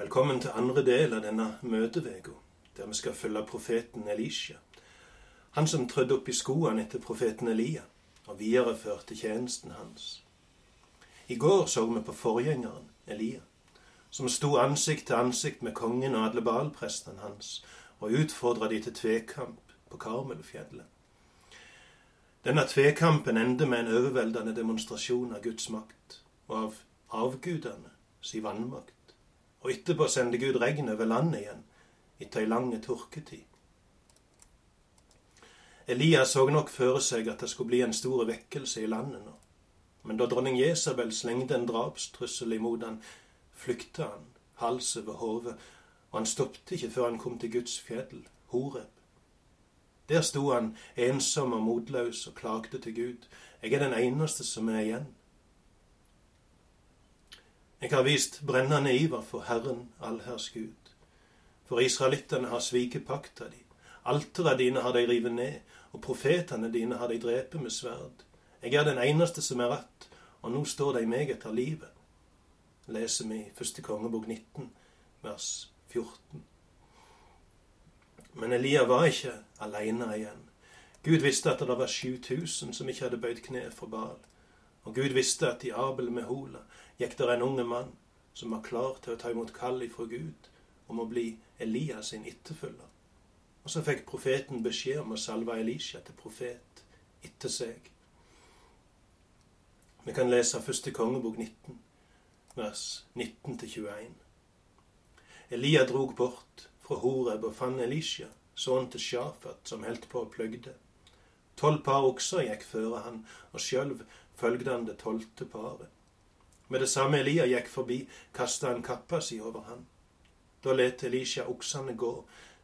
Velkommen til andre del av denne møteveka, der vi skal følge profeten Elisha. Han som trødde opp i skoene etter profeten Elia og videreførte tjenesten hans. I går så vi på forgjengeren, Elia, som sto ansikt til ansikt med kongen og alle balprestene hans og utfordra de til tvekamp på Karmelfjellet. Denne tvekampen endte med en overveldende demonstrasjon av Guds makt og av avgudene si vannmakt. Og etterpå sendte Gud regn over landet igjen etter ei lang tørketid. Elias så nok for seg at det skulle bli en stor vekkelse i landet nå. Men da dronning Jesabel slengte en drapstrussel imot han, flykta han, hals over hode, og han stoppet ikke før han kom til Guds fjell, Horeb. Der sto han ensom og motløs og klagde til Gud. Jeg er den eneste som er igjen. Jeg har vist brennende iver for Herren, allherrs Gud. For israelittene har sviket pakta di. Altera dine har de rivet ned, og profetene dine har de drept med sverd. Jeg er den eneste som er rett, og nå står de meg etter livet. Leser vi i første kongebok 19, vers 14. Men Elia var ikke alene igjen. Gud visste at det var 7000 som ikke hadde bøyd kne for Baal. Og Gud visste at i Abel med Hola gikk der en unge mann som var klar til å ta imot kall ifra Gud om å bli Elias sin etterfølger. Og så fikk profeten beskjed om å salve Elisha til profet etter seg. Vi kan lese første kongebok 19, vers 19-21. Elia drog bort fra Horeb og fant Elisha, sønnen til Shafat, som holdt på å pløgde. Tolv par okser gikk føre han, og sjølv følgde han det tolvte paret. Med det samme Elia gikk forbi, kasta han kappa si over han. Da let Elisha oksene gå,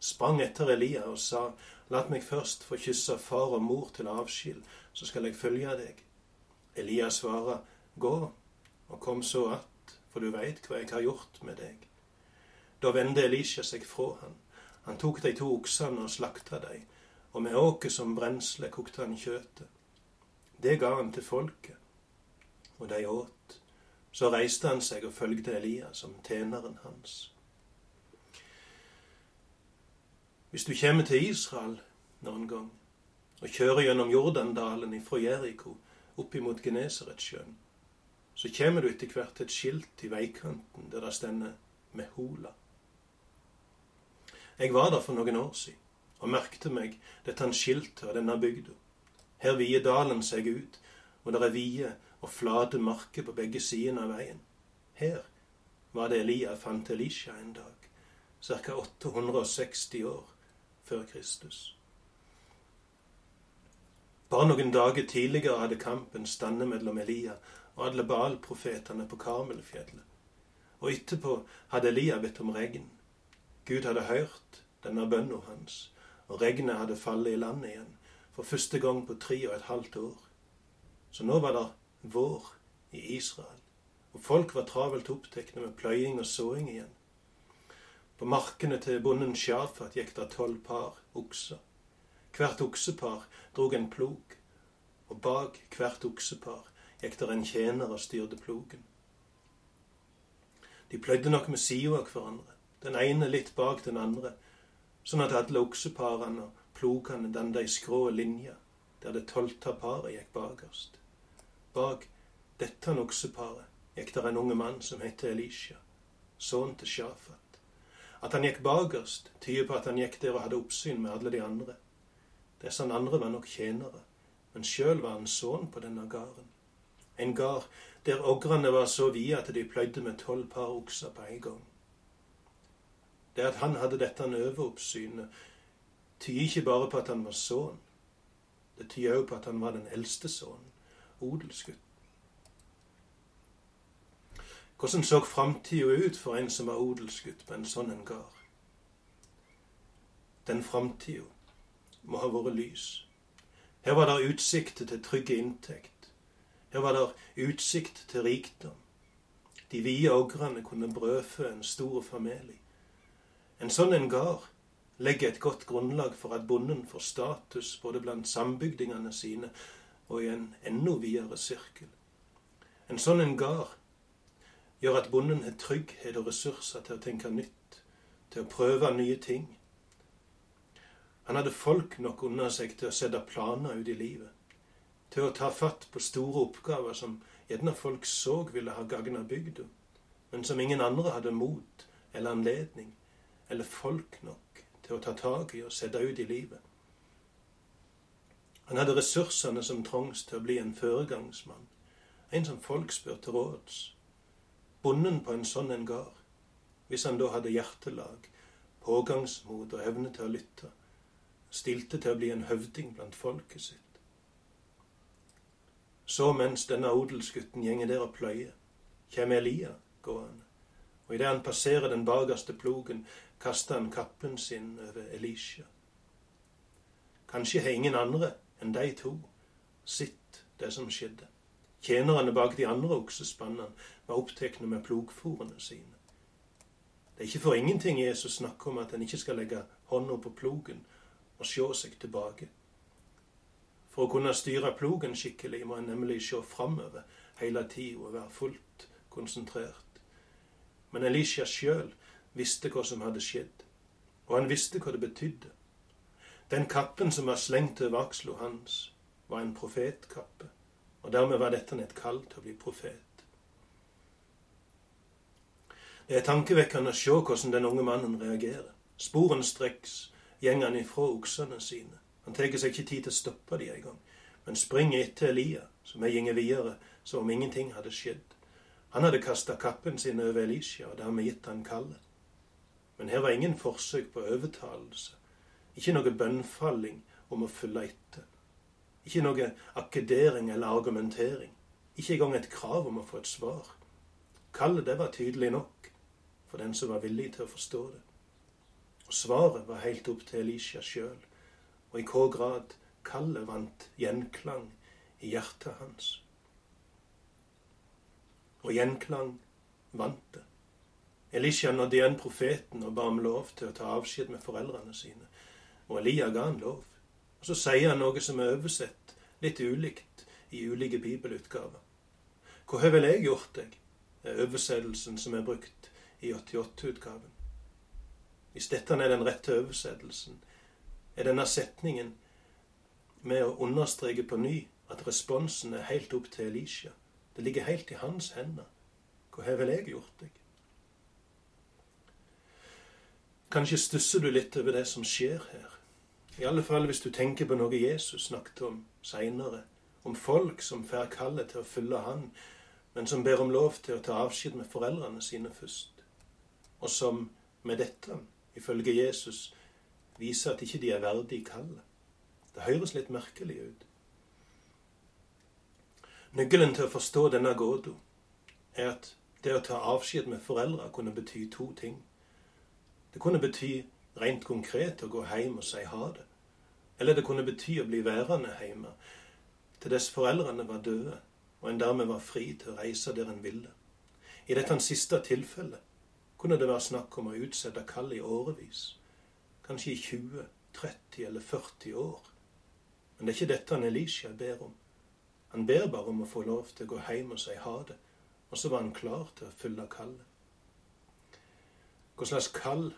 sprang etter Elia og sa, La meg først få kysse far og mor til avskil, så skal jeg følge deg. Elia svara, Gå, og kom så att, for du veit hva jeg har gjort med deg. Da vendte Elisha seg fra han. Han tok de to oksene og slakta dem, og med åket som brensle kokte han kjøtet. Det ga han til folket, og de åt. Så reiste han seg og følgde Elia som tjeneren hans. Hvis du kommer til Israel noen gang og kjører gjennom Jordandalen fra Jeriko, opp imot Genesaretsjøen, så kommer du etter hvert til et skilt i veikanten der det stender Mehola. Jeg var der for noen år siden og merkte meg dette skiltet av denne bygda. Her vider dalen seg ut, og det er vide og flate marker på begge sidene av veien. Her var det Elia fant Elisha en dag, ca. 860 år før Kristus. Bare noen dager tidligere hadde kampen stått mellom Elia og alle Baal-profetene på Karmelfjellet. Og etterpå hadde Elia bedt om regn. Gud hadde hørt denne bønna hans, og regnet hadde fallet i landet igjen for første gang på tre og et halvt år. Så nå var det vår i Israel, og folk var travelt opptatt med pløying og såing igjen. På markene til bonden Sjafat gikk det tolv par okser. Hvert oksepar drog en plog, og bak hvert oksepar gikk der en tjener og styrte plogen. De pløyde nok med sida av hverandre, den ene litt bak den andre, sånn at alle okseparene plogene danna ei skrå linje, der det tolvte paret gikk bakerst. Bak dette okseparet gikk der en unge mann som het Elisha, sønnen til Shafat. At han gikk bakerst, tyder på at han gikk der og hadde oppsyn med alle de andre. Disse andre var nok tjenere, men sjøl var han sønn på denne gården. En gard der ogrene var så vide at de pløyde med tolv par okser på en gang. Det at han hadde dette overoppsynet, tyder ikke bare på at han var sønn. Det tyder òg på at han var den eldste sønnen, odelsgutt. Hvordan så framtida ut for en som var odelsgutt på en sånn en gard? Den framtida må ha vært lys. Her var det utsikt til trygge inntekt. Her var det utsikt til rikdom. De vide ogrene kunne brødfø en stor familie. En sånn en gard legger et godt grunnlag for at bonden får status både blant sambygdingene sine og i en enda videre sirkel. En sånn en gard gjør at bonden har trygghet og ressurser til å tenke nytt, til å prøve nye ting. Han hadde folk nok under seg til å sette planer ut i livet, til å ta fatt på store oppgaver som gjerne folk så ville ha gagna bygda, men som ingen andre hadde mot eller anledning eller folk nok til å ta tak i og sette ut i livet. Han hadde ressursene som trengs til å bli en foregangsmann, en som folk spør råds. Bonden på en sånn en gard, hvis han da hadde hjertelag, pågangsmot og evne til å lytte, stilte til å bli en høvding blant folket sitt. Så mens denne odelsgutten gjenger der og pløyer, kjem Elia gående, og idet han passerer den bakerste plogen, kaster han kappen sin over Elisha. Kanskje har ingen andre enn de to sett det som skjedde. Tjenerne bak de andre oksespannene var opptatt med plogfòrene sine. Det er ikke for ingenting Jesus snakker om at en ikke skal legge hånda på plogen og se seg tilbake. For å kunne styre plogen skikkelig må en nemlig se framover hele tida og være fullt konsentrert. Men Elisha sjøl visste hva som hadde skjedd, og han visste hva det betydde. Den kappen som var slengt over aksla hans, var en profetkappe, og dermed var dette et kall til å bli profet. Det er tankevekkende å se hvordan den unge mannen reagerer. Sporenstreks går han ifra oksene sine. Han tar seg ikke tid til å stoppe de engang, men springer etter Elia, som er gått videre som om ingenting hadde skjedd. Han hadde kasta kappen sin over Elisha og dermed gitt han kallet. Men her var ingen forsøk på overtalelse ikke noe bønnfalling om å følge etter. Ikke noe akkedering eller argumentering. Ikke engang et krav om å få et svar. Kallet det var tydelig nok for den som var villig til å forstå det. Og Svaret var helt opp til Elisha sjøl, og i hva grad kallet vant gjenklang i hjertet hans. Og gjenklang vant det. Elisha nådde igjen profeten og ba om lov til å ta avskjed med foreldrene sine. Og Elia ga han lov. Og så sier han noe som er oversett litt ulikt i ulike bibelutgaver. Hvor har vel jeg gjort deg? er oversettelsen som er brukt i 88-utgaven. Hvis dette er den rette oversettelsen, er denne setningen med å understreke på ny at responsen er helt opp til Elisha. Det ligger helt i hans hender. Hva har vel jeg gjort deg? Kanskje stusser du litt over det som skjer her. I alle fall hvis du tenker på noe Jesus snakket om seinere. Om folk som får kallet til å følge Han, men som ber om lov til å ta avskjed med foreldrene sine først. Og som med dette, ifølge Jesus, viser at ikke de er verdig kallet. Det høres litt merkelig ut. Nøkkelen til å forstå denne gåta er at det å ta avskjed med foreldre kunne bety to ting. Det kunne bety rent konkret å gå hjem og si ha det. Eller det kunne bety å bli værende hjemme til dess foreldrene var døde, og en dermed var fri til å reise der en ville. I dette siste tilfellet kunne det være snakk om å utsette kallet i årevis. Kanskje i 20, 30 eller 40 år. Men det er ikke dette han Elisha ber om. Han ber bare om å få lov til å gå hjem og si ha det, og så var han klar til å fylle kallet. Hva slags kall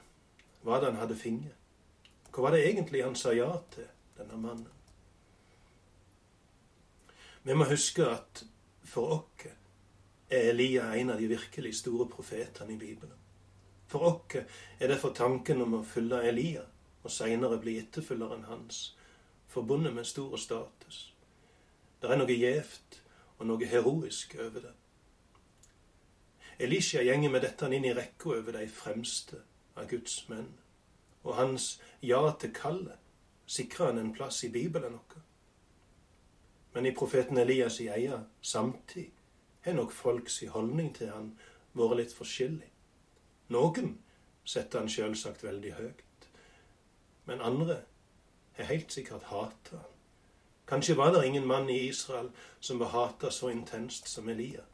var det han hadde funnet? Hva var det egentlig han sa ja til, denne mannen? Vi må huske at for oss er Elia en av de virkelig store profetene i Bibelen. For oss er derfor tanken om å følge Elia og seinere bli etterfølgeren hans forbundet med stor status. Det er noe gjevt og noe heroisk over det. Elisha gjenger med dette inn i rekka over de fremste av Guds menn og hans ja til kallet sikrer han en plass i Bibelen vår. Men i profeten Elias i eia samtid har nok folks holdning til han vært litt forskjellig. Noen setter han selvsagt veldig høyt, men andre har helt sikkert hata han. Kanskje var det ingen mann i Israel som var hata så intenst som Elia.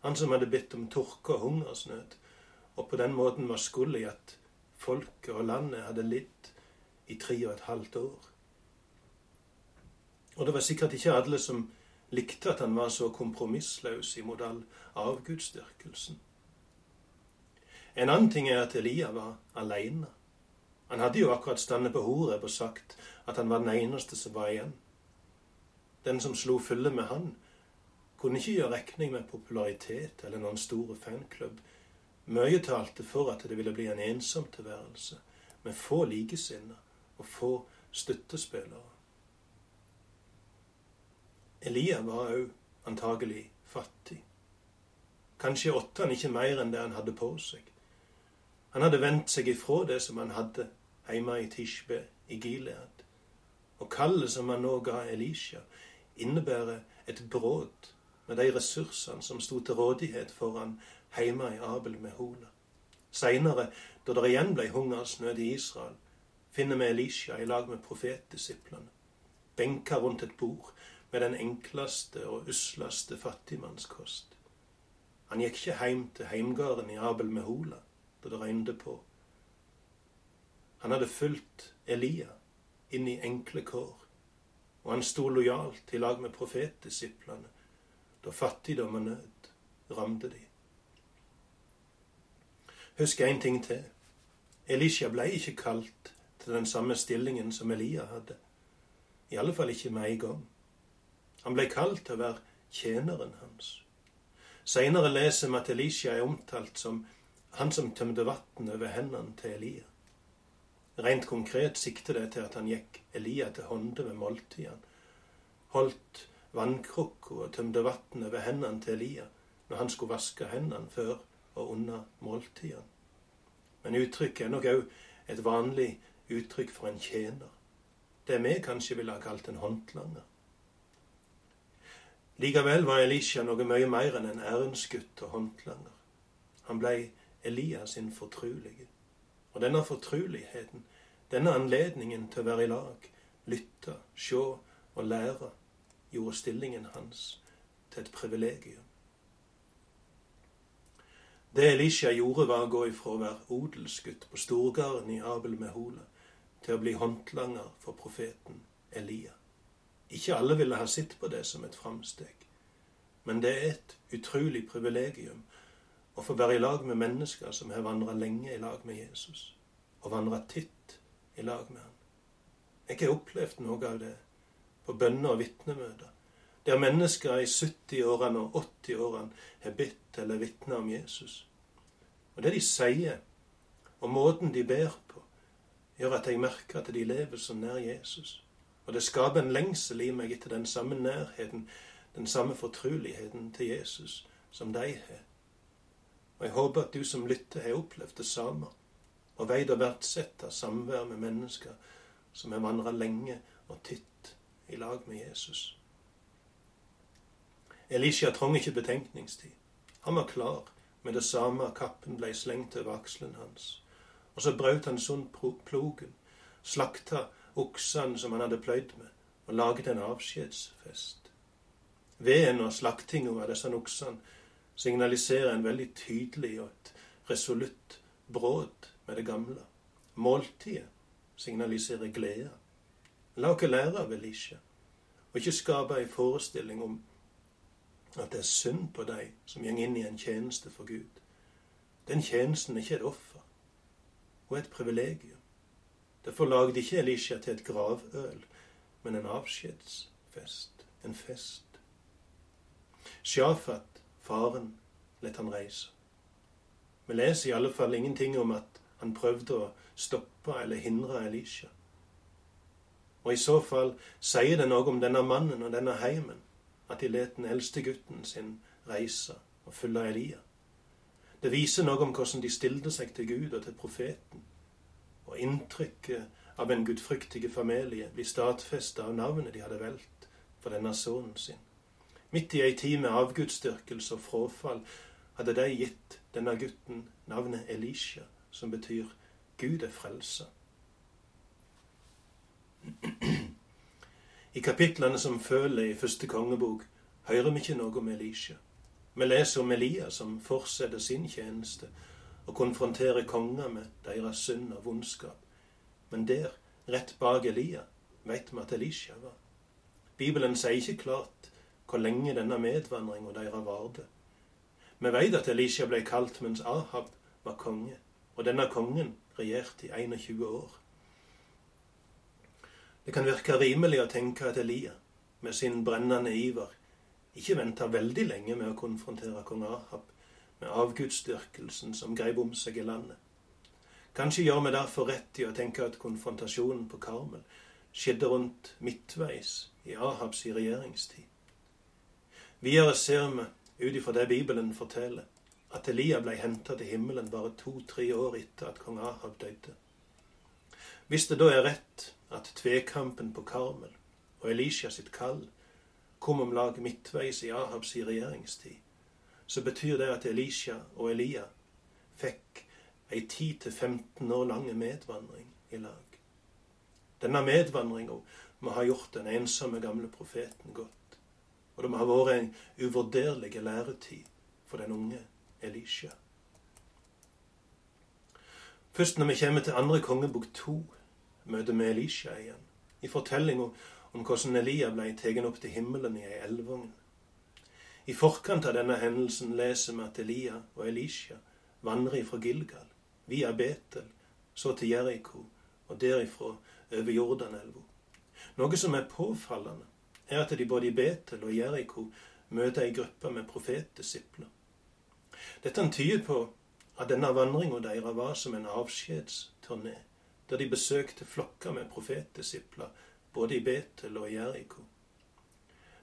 Han som hadde bedt om tørke og hungersnød, og på den måten var skyld i at folket og landet hadde lidd i tre og et halvt år. Og det var sikkert ikke alle som likte at han var så kompromissløs imot all avgudsdyrkelsen. En annen ting er at Elia var aleine. Han hadde jo akkurat stått på Horeb og sagt at han var den eneste som var igjen. Den som slo følge med han, kunne ikke gjøre regning med popularitet eller noen store fanklubb. Mye talte for at det ville bli en ensom tilværelse, med få likesinnede og få støttespillere. Elia var òg antagelig fattig. Kanskje åtte han ikke mer enn det han hadde på seg. Han hadde vendt seg ifra det som han hadde hjemme i Tishbe i Gilead. Og kallet som han nå ga Elisha, innebærer et brudd med de ressursene som sto til rådighet for han hjemme i Abel med Hola. Seinere, da det igjen ble hungersnød i Israel, finner vi Elisha i lag med profetdisiplene, benka rundt et bord med den enkleste og usleste fattigmannskost. Han gikk ikke heim til heimgarden i Abel med Hola da det regnet på. Han hadde fulgt Elia inn i enkle kår, og han sto lojalt i lag med profetdisiplene da fattigdom og nød ramte de. Husk en ting til. Elisha ble ikke kalt til den samme stillingen som Elia hadde. I alle fall ikke med en gang. Han ble kalt til å være tjeneren hans. Seinere leser vi at Elisha er omtalt som han som tømte vann over hendene til Elia. Rent konkret sikter det til at han gikk Elia til hånde ved måltidene, holdt vannkrukka og tømte vann over hendene til Elia når han skulle vaske hendene før og under måltidene. Men uttrykket er nok òg et vanlig uttrykk for en tjener. Det vi kanskje ville ha kalt en håndlanger. Likevel var Elisha noe mye mer enn en ærensgutt og håndlanger. Han blei Elias sin fortrulige. Og denne fortruligheten, denne anledningen til å være i lag, lytte, sjå og lære, gjorde stillingen hans til et privilegium. Det Elisha gjorde, var å gå ifra å være odelsgutt på storgarden i Abel Mehola til å bli håndlanger for profeten Elia. Ikke alle ville ha sett på det som et framsteg, men det er et utrolig privilegium å få være i lag med mennesker som har vandra lenge i lag med Jesus, og vandra titt i lag med han. Jeg har opplevd noe av det på bønner og vitnemøter, der mennesker i 70-årene og 80-årene har bedt eller vitna om Jesus. Og det de sier, og måten de ber på, gjør at jeg merker at de lever så nær Jesus. Og det skaper en lengsel i meg etter den samme nærheten, den samme fortruligheten til Jesus som de har. Og jeg håper at du som lytter, har opplevd det samme, og veit å verdsette samvær med mennesker som har vandra lenge og titt i lag med Jesus. Elisha trong ikke betenkningstid. Han var klar med det samme kappen ble slengt over akselen hans. Og så brøt han sund plogen, slakta oksene som han hadde pløyd med, og laget en avskjedsfest. Veden og slaktinga av disse oksene signaliserer en veldig tydelig og et resolutt brudd med det gamle. Måltidet signaliserer glede. La oss lære av Elisha, og ikke skape en forestilling om at det er synd på de som går inn i en tjeneste for Gud. Den tjenesten er ikke et offer, og et privilegium. Derfor lagde ikke Elisha til et gravøl, men en avskjedsfest, en fest. Sjafat faren let han reise. Vi leser i alle fall ingenting om at han prøvde å stoppe eller hindre Elisha. Og i så fall sier det noe om denne mannen og denne heimen, at de let den eldste gutten sin reise og følge Elia. Det viser noe om hvordan de stilte seg til Gud og til profeten. Og inntrykket av en gudfryktig familie blir stadfesta av navnet de hadde valgt for denne sønnen sin. Midt i ei tid med avgudsdyrkelse og frafall hadde de gitt denne gutten navnet Elisha, som betyr Gud er frelsa. I kapitlene som følger i første kongebok, hører vi ikke noe om Elisha. Vi leser om Elia som fortsetter sin tjeneste og konfronterer konger med deres synd og vondskap. Men der, rett bak Elia, vet vi at Elisha var. Bibelen sier ikke klart hvor lenge denne medvandringa deres varte. Vi vet at Elisha ble kalt mens Ahab var konge, og denne kongen regjerte i 21 år. Det kan virke rimelig å tenke at Elia, med sin brennende iver, ikke venta veldig lenge med å konfrontere kong Ahab med avgudsdyrkelsen som greip om seg i landet. Kanskje gjør vi derfor rett i å tenke at konfrontasjonen på Karmel skjedde rundt midtveis i Ahabs regjeringstid. Videre ser vi, ut ifra det Bibelen forteller, at Elia ble henta til himmelen bare to-tre år etter at kong Ahab døde. Hvis det da er rett at tvekampen på Karmel og Elisha sitt kall kom om lag midtveis i Ahabs regjeringstid, så betyr det at Elisha og Elia fikk ei 10-15 år lange medvandring i lag. Denne medvandringa må ha gjort den ensomme gamle profeten godt. Og det må ha vært en uvurderlig læretid for den unge Elisha. Først når vi kommer til andre kongebok to, møter med Elisha igjen. I fortellinga om hvordan Elia ble tatt opp til himmelen i ei elvogn. I forkant av denne hendelsen leser vi at Elia og Elisha vandrer fra Gilgal, via Betel, så til Jeriko, og derifra over Jordanelva. Noe som er påfallende, er at de både i Betel og Jeriko møter ei gruppe med profetdisipler. Dette tyder på at denne vandringa deres var som en avskjedsturné, der de besøkte flokker med profetdisipler både i Betel og i Jeriko.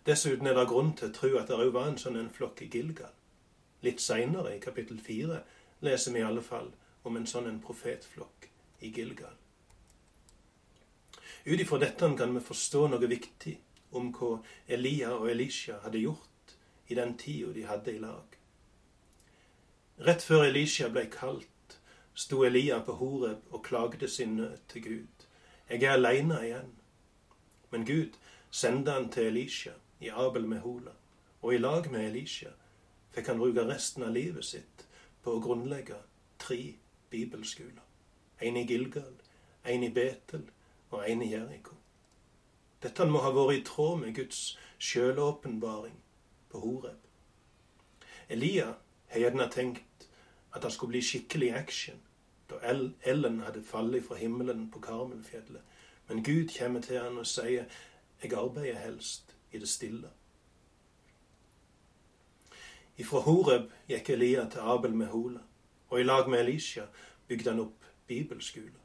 Dessuten er det grunn til å tro at det òg var en sånn flokk i Gilgal. Litt seinere, i kapittel fire, leser vi i alle fall om en sånn profetflokk i Gilgal. Ut ifra dette kan vi forstå noe viktig om hva Elia og Elisha hadde gjort i den tida de hadde i lag. Rett før Elisha ble kalt, sto Elia på Horeb og klagde sin nød til Gud. Jeg er aleine igjen. Men Gud sendte han til Elisha i Abel Mehola, og i lag med Elisha fikk han bruke resten av livet sitt på å grunnlegge tre bibelskoler. En i Gilgal, en i Betel og en i Jeriko. Dette må ha vært i tråd med Guds sjølåpenbaring på Horeb. Elia har gjerne tenkt at det skulle bli skikkelig action da Ellen hadde fallet fra himmelen på Karmelfjellet. Men Gud kommer til han og sier, 'Jeg arbeider helst i det stille'. Ifra Horeb gikk Elia til Abel med Hola, og i lag med Elisha bygde han opp bibelskole.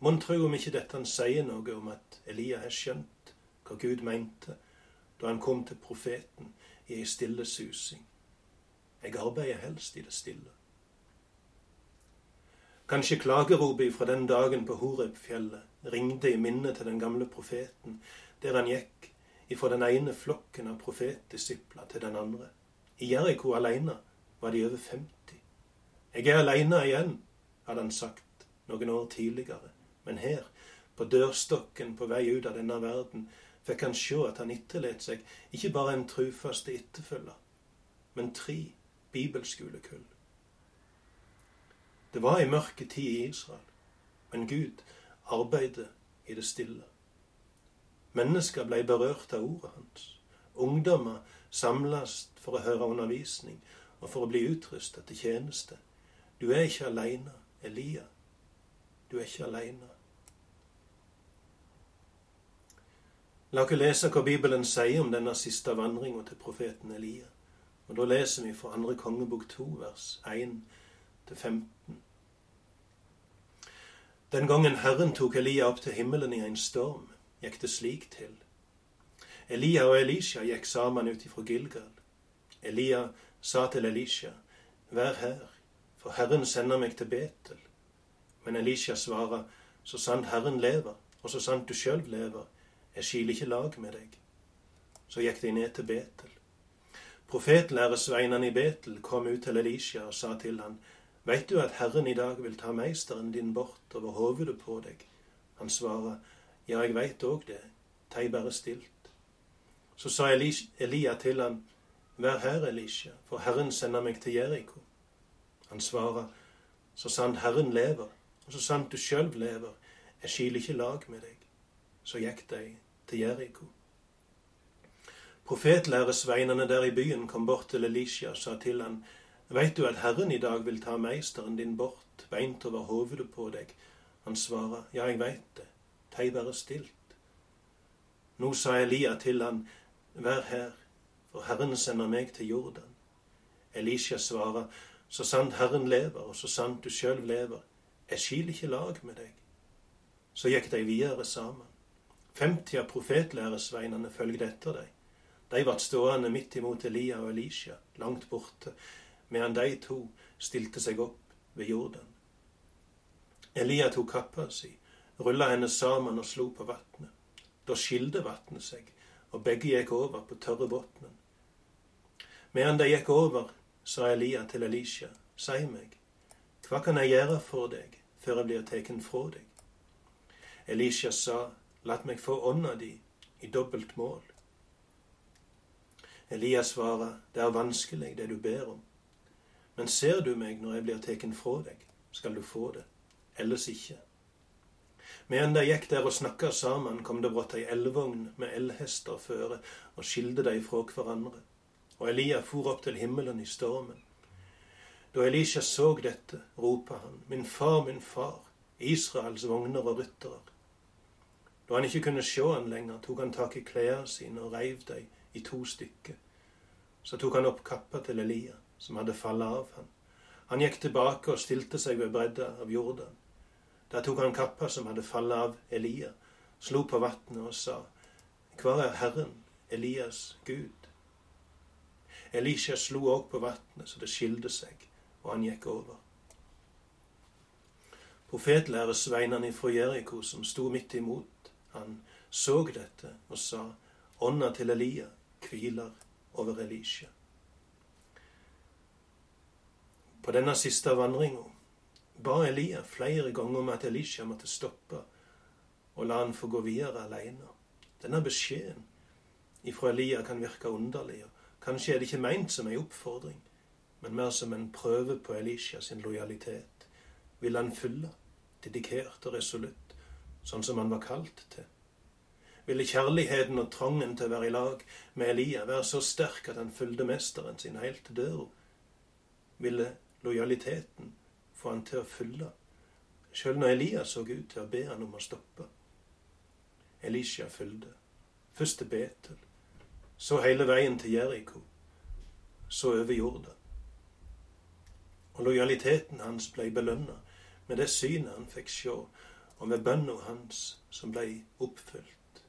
Mon tro om ikke dette han sier noe om at Elia har skjønt hva Gud mente da han kom til profeten i ei stille susing. Jeg arbeider helst i det stille. Kanskje klageropet fra den dagen på Horeb-fjellet ringte i minne til den gamle profeten, der han gikk ifra den ene flokken av profetdisipler til den andre. I Jeriko alene var de over 50. Jeg er aleine igjen, hadde han sagt noen år tidligere. Men her, på dørstokken på vei ut av denne verden, fikk han se at han etterlot seg ikke bare en trufaste etterfølger, men tre bibelskolekull. Det var ei mørke tid i Israel, men Gud arbeidet i det stille. Mennesker ble berørt av ordet hans. Ungdommer samles for å høre undervisning og for å bli utrustet til tjeneste. Du er ikke aleine, Elia. Du er ikke aleine. La oss lese hva Bibelen sier om denne siste vandringa til profeten Elia. Og Da leser vi fra andre kongebok 2, vers 1-15. Den gangen Herren tok Elia opp til himmelen i en storm, gikk det slik til. Elia og Elisha gikk sammen ut ifra Gilgal. Elia sa til Elisha, Vær her, for Herren sender meg til Betel. Men Elisha svarer, Så sant Herren lever, og så sant du sjøl lever, jeg skiler ikke lag med deg. Så gikk de ned til Betel. Profetlæresveinene i Betel kom ut til Elisha og sa til han, Veit du at Herren i dag vil ta meisteren din bort over hovedet på deg? Han svarer, Ja, jeg veit òg det, tei bare stilt. Så sa Elia til han, Vær her, Elisha, for Herren sender meg til Jeriko. Han svarer, Så sant Herren lever, og så sant du sjøl lever, jeg skiler ikke lag med deg. Så gikk de til Jeriko. Profetlæresveinene der i byen kom bort til Elisha og sa til han, Veit du at Herren i dag vil ta meisteren din bort, beint over hovedet på deg? Han svarer, Ja, jeg veit det, tei bare stilt. Nå sa Elia til han, Vær her, for Herren sender meg til Jordan. Elisha svarer, Så sant Herren lever, og så sant du sjøl lever, jeg skil ikke lag med deg. Så gikk de videre sammen. 50 av profetlæresveinene følgde etter dem. De ble stående midt imot Elia og Elisha, langt borte, medan de to stilte seg opp ved Jordan. Elia tok kappa si, rulla henne sammen og slo på vatnet. Da skilte vatnet seg, og begge gikk over på tørre bunnen. Medan de gikk over, sa Elia til Elisha, si meg, hva kan jeg gjøre for deg før jeg blir tatt fra deg? Elisha sa, lat meg få ånda di i dobbelt mål. Elias svarer, det er vanskelig, det du ber om. Men ser du meg når jeg blir tatt fra deg, skal du få det, ellers ikke. Medan de gikk der og snakka sammen, kom det brått ei elvogn med elhester føre og skilde de fra hverandre. Og Elia for opp til himmelen i stormen. Da Elisha så dette, ropa han, Min far, min far, Israels vogner og ryttere. Da han ikke kunne sjå han lenger, tok han tak i klærne sine og reiv dem i to stykker. Så tok han opp kappa til Elia, som hadde fallet av ham. Han gikk tilbake og stilte seg ved bredda av Jordan. Der tok han kappa som hadde fallet av Elia, slo på vatnet og sa, Hva er Herren, Elias Gud? Elisha slo òg på vatnet så det skilte seg, og han gikk over. Profetlæresveinene fra Jeriko som sto midt imot han, så dette og sa, Ånda til Elia hviler over Elisha. På denne siste vandringa ba Elia flere ganger om at Elisha måtte stoppe og la han få gå videre alene. Denne beskjeden ifra Elia kan virke underlig, og kanskje er det ikke meint som en oppfordring, men mer som en prøve på Elisha sin lojalitet. Vil han følge, dedikert og resolutt, sånn som han var kalt til? ville kjærligheten og trangen til å være i lag med Elia være så sterk at han fulgte mesteren sin helt til døra. Ville lojaliteten få han til å følge, sjøl når Elia så ut til å be han om å stoppe. Elisha fulgte. Først til Betel, så hele veien til Jeriko, så over jorda. Og lojaliteten hans ble belønna med det synet han fikk sjå, og med bønna hans som ble oppfylt.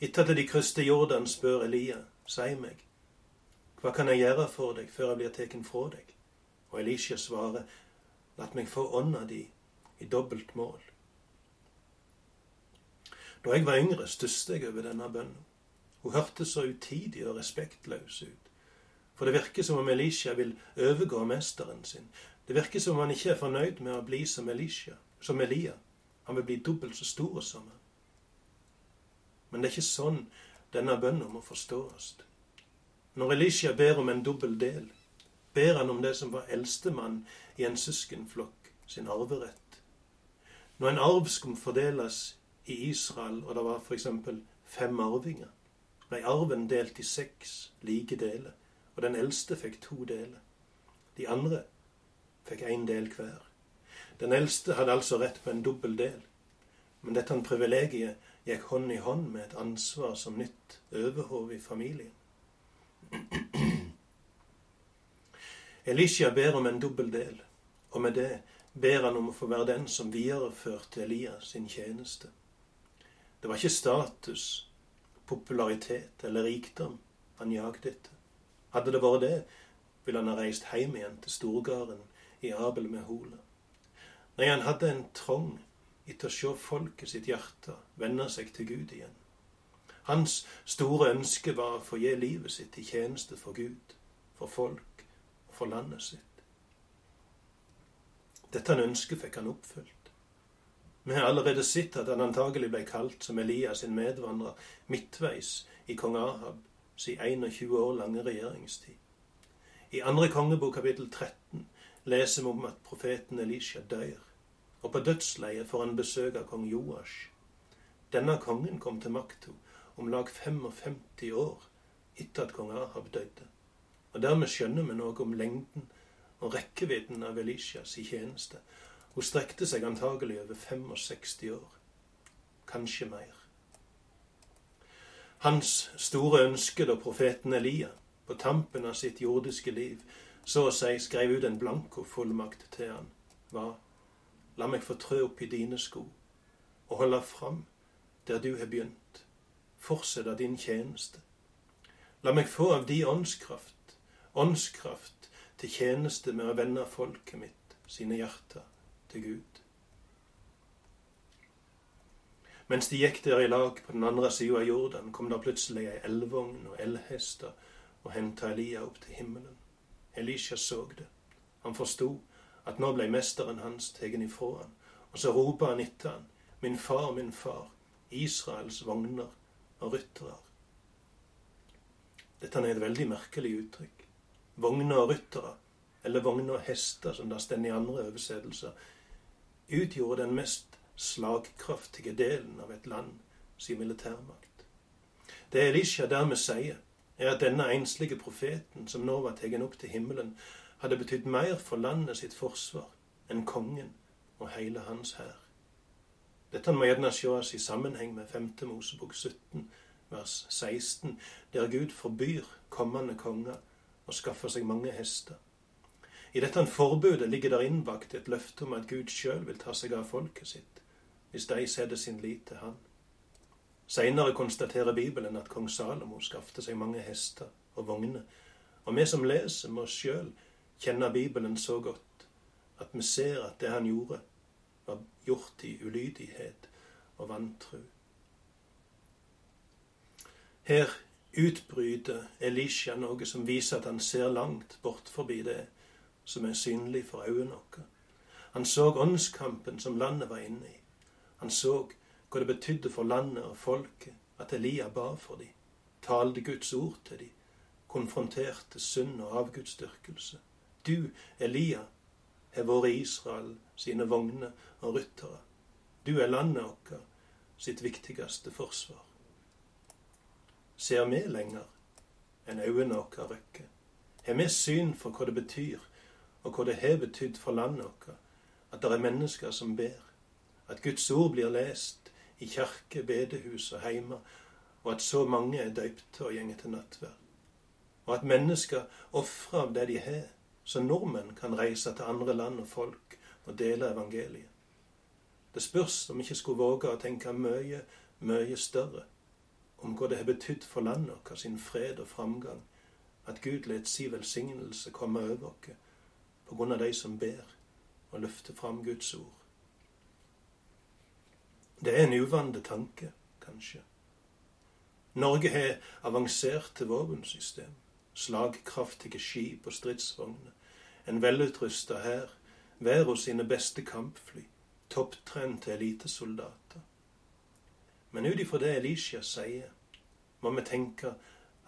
Etter at de krysste Jordan, spør Elia, si meg, hva kan jeg gjøre for deg før jeg blir tatt fra deg? Og Elisha svarer, lat meg få ånda di i dobbelt mål. Da jeg var yngre, stusset jeg over denne bønnen. Hun hørtes så utidig og respektløs ut. For det virker som om Elisha vil overgå mesteren sin. Det virker som om han ikke er fornøyd med å bli som Elisha, som Elia. Han vil bli dobbelt så stor som han. Men det er ikke sånn denne bønnen må forstås. Når Elisha ber om en dobbel del, ber han om det som var eldstemann i en søskenflokk sin arverett. Når en arv skulle fordeles i Israel, og det var f.eks. fem arvinger, ble arven delt i seks like deler, og den eldste fikk to deler. De andre fikk én del hver. Den eldste hadde altså rett på en dobbel del, men dette privilegiet gikk hånd i hånd med et ansvar som nytt overhode i familien. Elisha ber om en dobbel del, og med det ber han om å få være den som videreførte Elias sin tjeneste. Det var ikke status, popularitet eller rikdom han jagde etter. Hadde det vært det, ville han ha reist hjem igjen til storgården i Abel med Hola. Nei, han hadde en trang etter å se folket sitt hjerte vende seg til Gud igjen. Hans store ønske var å få gi livet sitt i tjeneste for Gud, for folk for landet sitt. Dette han ønsket fikk han oppfylt. Vi har allerede sett at han antagelig ble kalt som Elias sin medvandrer midtveis i kong Ahab sin 21 år lange regjeringstid. I andre kongebok kapittel 13 leser vi om at profeten Elisha dør og på dødsleiet får han besøk av kong Joash. Denne kongen kom til makta om lag 55 år etter at kong Ahab døde. Og dermed skjønner vi noe om lengden og rekkevidden av Elishas i tjeneste. Hun strekte seg antagelig over 65 år. Kanskje mer. Hans store ønske da profeten Elia, på tampen av sitt jordiske liv, så å si skrev ut en blankofullmakt til han, var La meg få trø opp i dine sko og holde fram der du har begynt. Fortsette din tjeneste. La meg få av di åndskraft, åndskraft til tjeneste med å vende folket mitt, sine hjerter, til Gud. Mens de gikk der i lag på den andre sida av Jordan, kom det plutselig ei elvogn og elhester og henta Elia opp til himmelen. Elisha så det. Han forsto at nå ble mesteren hans tatt ifra han, og så ropa han etter han, min far, min far, Israels vogner og ryttere. Dette er et veldig merkelig uttrykk. Vogner og ryttere, eller vogner og hester, som det står i andre oversettelser, utgjorde den mest slagkraftige delen av et land sin militærmakt. Det Elisha dermed sier, er at denne enslige profeten, som nå var tatt opp til himmelen, hadde betydd mer for landet sitt forsvar enn kongen og hele hans hær. Dette må gjerne ses i sammenheng med 5. Mosebok 17, vers 16, der Gud forbyr kommende konger å skaffe seg mange hester. I dette forbudet ligger der innbakt et løfte om at Gud sjøl vil ta seg av folket sitt, hvis de setter sin lit til Han. Seinere konstaterer Bibelen at kong Salomo skaffte seg mange hester og vogner, og vi som leser, må sjøl kjenne Bibelen så godt at vi ser at det han gjorde, var gjort i ulydighet og vantru. Her utbryter Elisha noe som viser at han ser langt bort forbi det som er synlig for øynene våre. Han så åndskampen som landet var inne i. Han så hva det betydde for landet og folket at Elia ba for dem, talte Guds ord til dem, konfronterte synd og avgudsdyrkelse. Du, Elia, har vært Israel sine vogner og ryttere. Du er landet vårt sitt viktigste forsvar ser vi lenger enn øynene våre rekker? Har vi syn for hva det betyr, og hva det har betydd for landet vårt, at det er mennesker som ber, at Guds ord blir lest i kjerke, bedehus og heimer, og at så mange er døypte og gjenger til nattverd, og at mennesker ofrer av det de har, så nordmenn kan reise til andre land og folk og dele evangeliet. Det spørs om vi ikke skulle våge å tenke mye, mye større om hva det har betydd for landet vårt, sin fred og framgang, at Gud let si velsignelse komme over oss på grunn av de som ber og løfter fram Guds ord. Det er en uvante tanke, kanskje. Norge har avanserte våpensystem, slagkraftige skip og stridsvogner, en velutrusta hær, hos sine beste kampfly, topptrente elitesoldater. Men ut ifra det Elisha sier, må vi tenke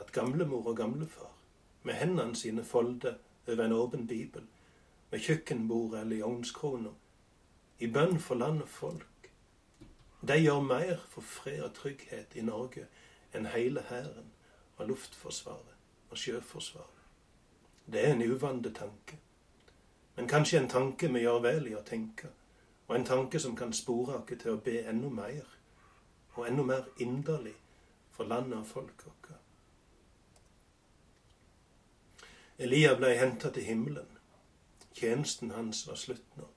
at gamlemor og gamlefar, med hendene sine foldet over en åpen bibel, med kjøkkenbordet eller i ovnskrona, i bønn for land og folk, de gjør mer for fred og trygghet i Norge enn hele hæren og luftforsvaret og sjøforsvaret. Det er en uvante tanke, men kanskje en tanke vi gjør vel i å tenke, og en tanke som kan spore oss til å be enda mer, og enda mer inderlig for landet og folket vårt. Elia ble henta til himmelen. Tjenesten hans var slutt nå.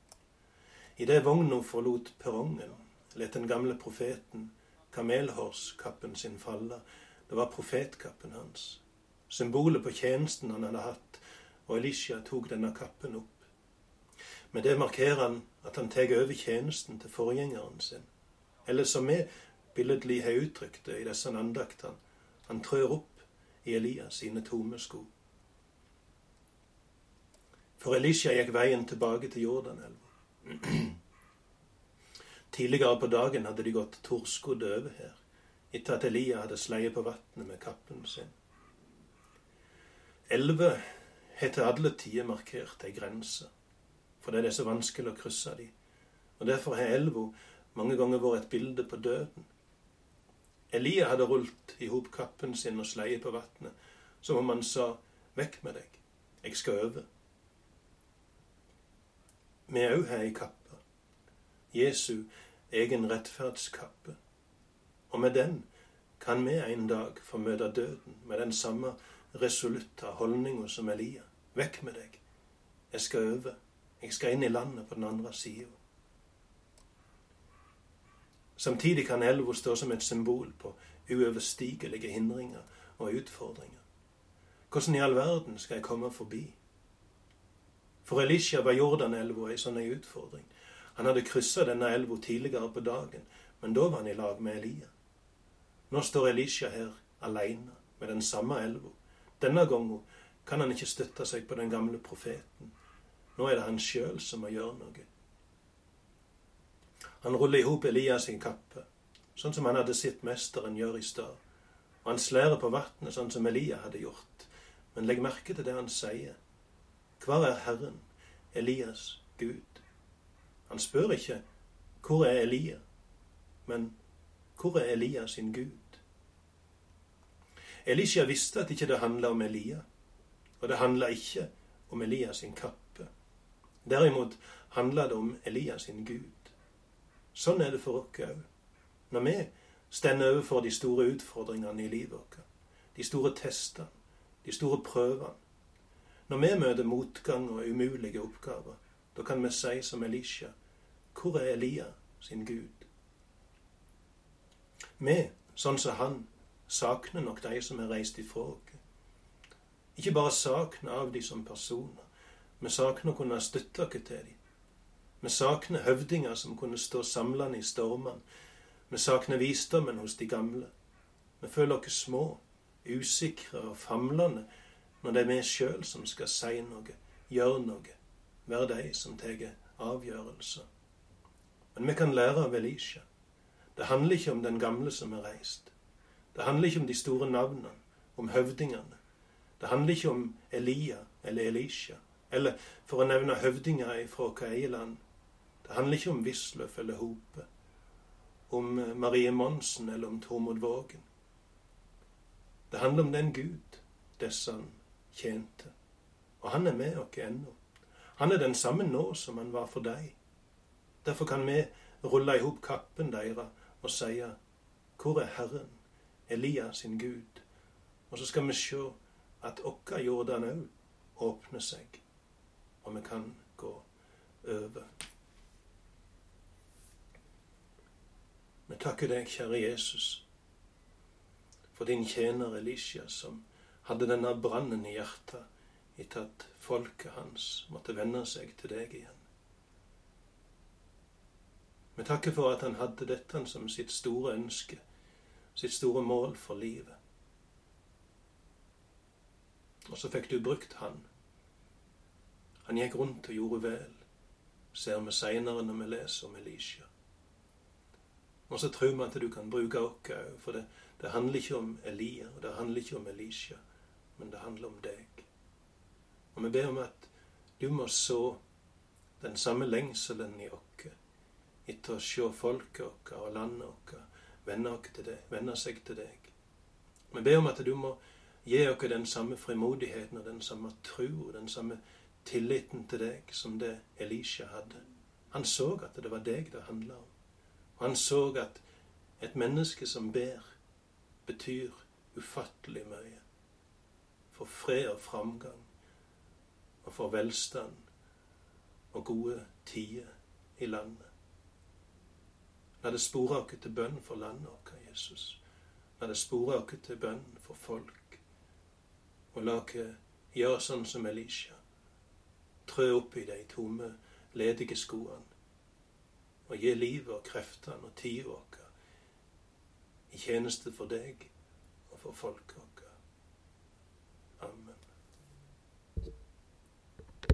Idet vogna forlot perrongen, let den gamle profeten kamelhårskappen sin falle. Det var profetkappen hans. Symbolet på tjenesten han hadde hatt, og Elisha tok denne kappen opp. Med det markerer han at han tar over tjenesten til forgjengeren sin. Eller som vi billedlig har uttrykt det i disse andaktene. Han trør opp i Elias sine tomme sko. For Elisha gikk veien tilbake til Jordanelva. Tidligere på dagen hadde de gått torskodd over her, etter at Elia hadde sleiet på vannet med kappen sin. Elver har til alle tider markert ei grense, fordi det er så vanskelig å krysse de. Og Derfor har elva mange ganger vært et bilde på døden. Elia hadde rullet i hop kappen sin og sleiet på vannet, som om han sa, Vekk med deg, jeg skal øve. Vi òg har ei kappe, Jesu egen rettferdskappe, og med den kan vi en dag få møte døden med den samme resolutte holdninga som Elia. Vekk med deg, jeg skal øve, jeg skal inn i landet på den andre sida. Samtidig kan elva stå som et symbol på uoverstigelige hindringer og utfordringer. Hvordan i all verden skal jeg komme forbi? For Elisha var Jordanelva ei sånn utfordring. Han hadde kryssa denne elva tidligere på dagen, men da var han i lag med Elia. Nå står Elisha her aleine med den samme elva. Denne gangen kan han ikke støtte seg på den gamle profeten. Nå er det han sjøl som må gjøre noe. Han ruller i hop Elias sin kappe, sånn som han hadde sett mesteren gjøre i stad. Og han slærer på vannet, sånn som Elia hadde gjort. Men legg merke til det han sier. Hvor er Herren, Elias Gud? Han spør ikke hvor er Elia, men hvor er Elias sin Gud? Elisha visste at ikke det handla om Elia, og det handla ikke om Elias sin kappe. Derimot handla det om Elias sin Gud. Sånn er det for oss òg. Når vi stender overfor de store utfordringene i livet vårt, de store testene, de store prøvene Når vi møter motgang og umulige oppgaver, da kan vi si som Elisha Hvor er Elia sin Gud? Vi, sånn som han, sakner nok de som er reist ifra oss. Ikke bare savner av de som personer, men savner å kunne støtte oss til dem. Vi savner høvdinger som kunne stå samlende i stormene. Vi savner visdommen hos de gamle. Vi føler oss små, usikre og famlende når det er vi sjøl som skal si noe, gjøre noe, være de som tar avgjørelser. Men vi kan lære av Elisha. Det handler ikke om den gamle som er reist. Det handler ikke om de store navnene, om høvdingene. Det handler ikke om Elia eller Elisha, eller for å nevne høvdinger fra hva eget land. Det handler ikke om Wisløff eller Hope, om eh, Marie Monsen eller om Tormod Vågen. Det handler om den Gud disse han tjente. Og han er med oss ennå. Han er den samme nå som han var for deg. Derfor kan vi rulle i hop kappen deres og si Hvor er Herren, Elias sin Gud? Og så skal vi se at okka Jordan òg åpner seg, og vi kan gå over. Vi takker deg, kjære Jesus, for din tjener Elisha, som hadde denne brannen i hjertet etter at folket hans måtte vende seg til deg igjen. Vi takker for at han hadde dette som sitt store ønske, sitt store mål for livet. Og så fikk du brukt han. Han gikk rundt og gjorde vel, ser vi seinere når vi leser om Elisha. Og så tror vi at du kan bruke oss òg, for det, det, handler ikke om Elia, og det handler ikke om Elisha, men det handler om deg. Og vi ber om at du må så den samme lengselen i oss etter å se folket vårt og landet vårt vende, seg til deg. Vi ber om at du må gi oss den samme frimodigheten og den samme tro og den samme tilliten til deg som det Elisha hadde. Han så at det var deg det handla om. Han så at et menneske som ber, betyr ufattelig mye. For fred og framgang, og for velstand og gode tider i landet. La det spore oss til bønn for landet vårt, Jesus. La det spore oss til bønn for folk. Og la oss gjøre sånn som Elisha. Trø opp i de tomme, ledige skoene og gi livet og kreftene og tida vår i tjeneste for deg og for folket.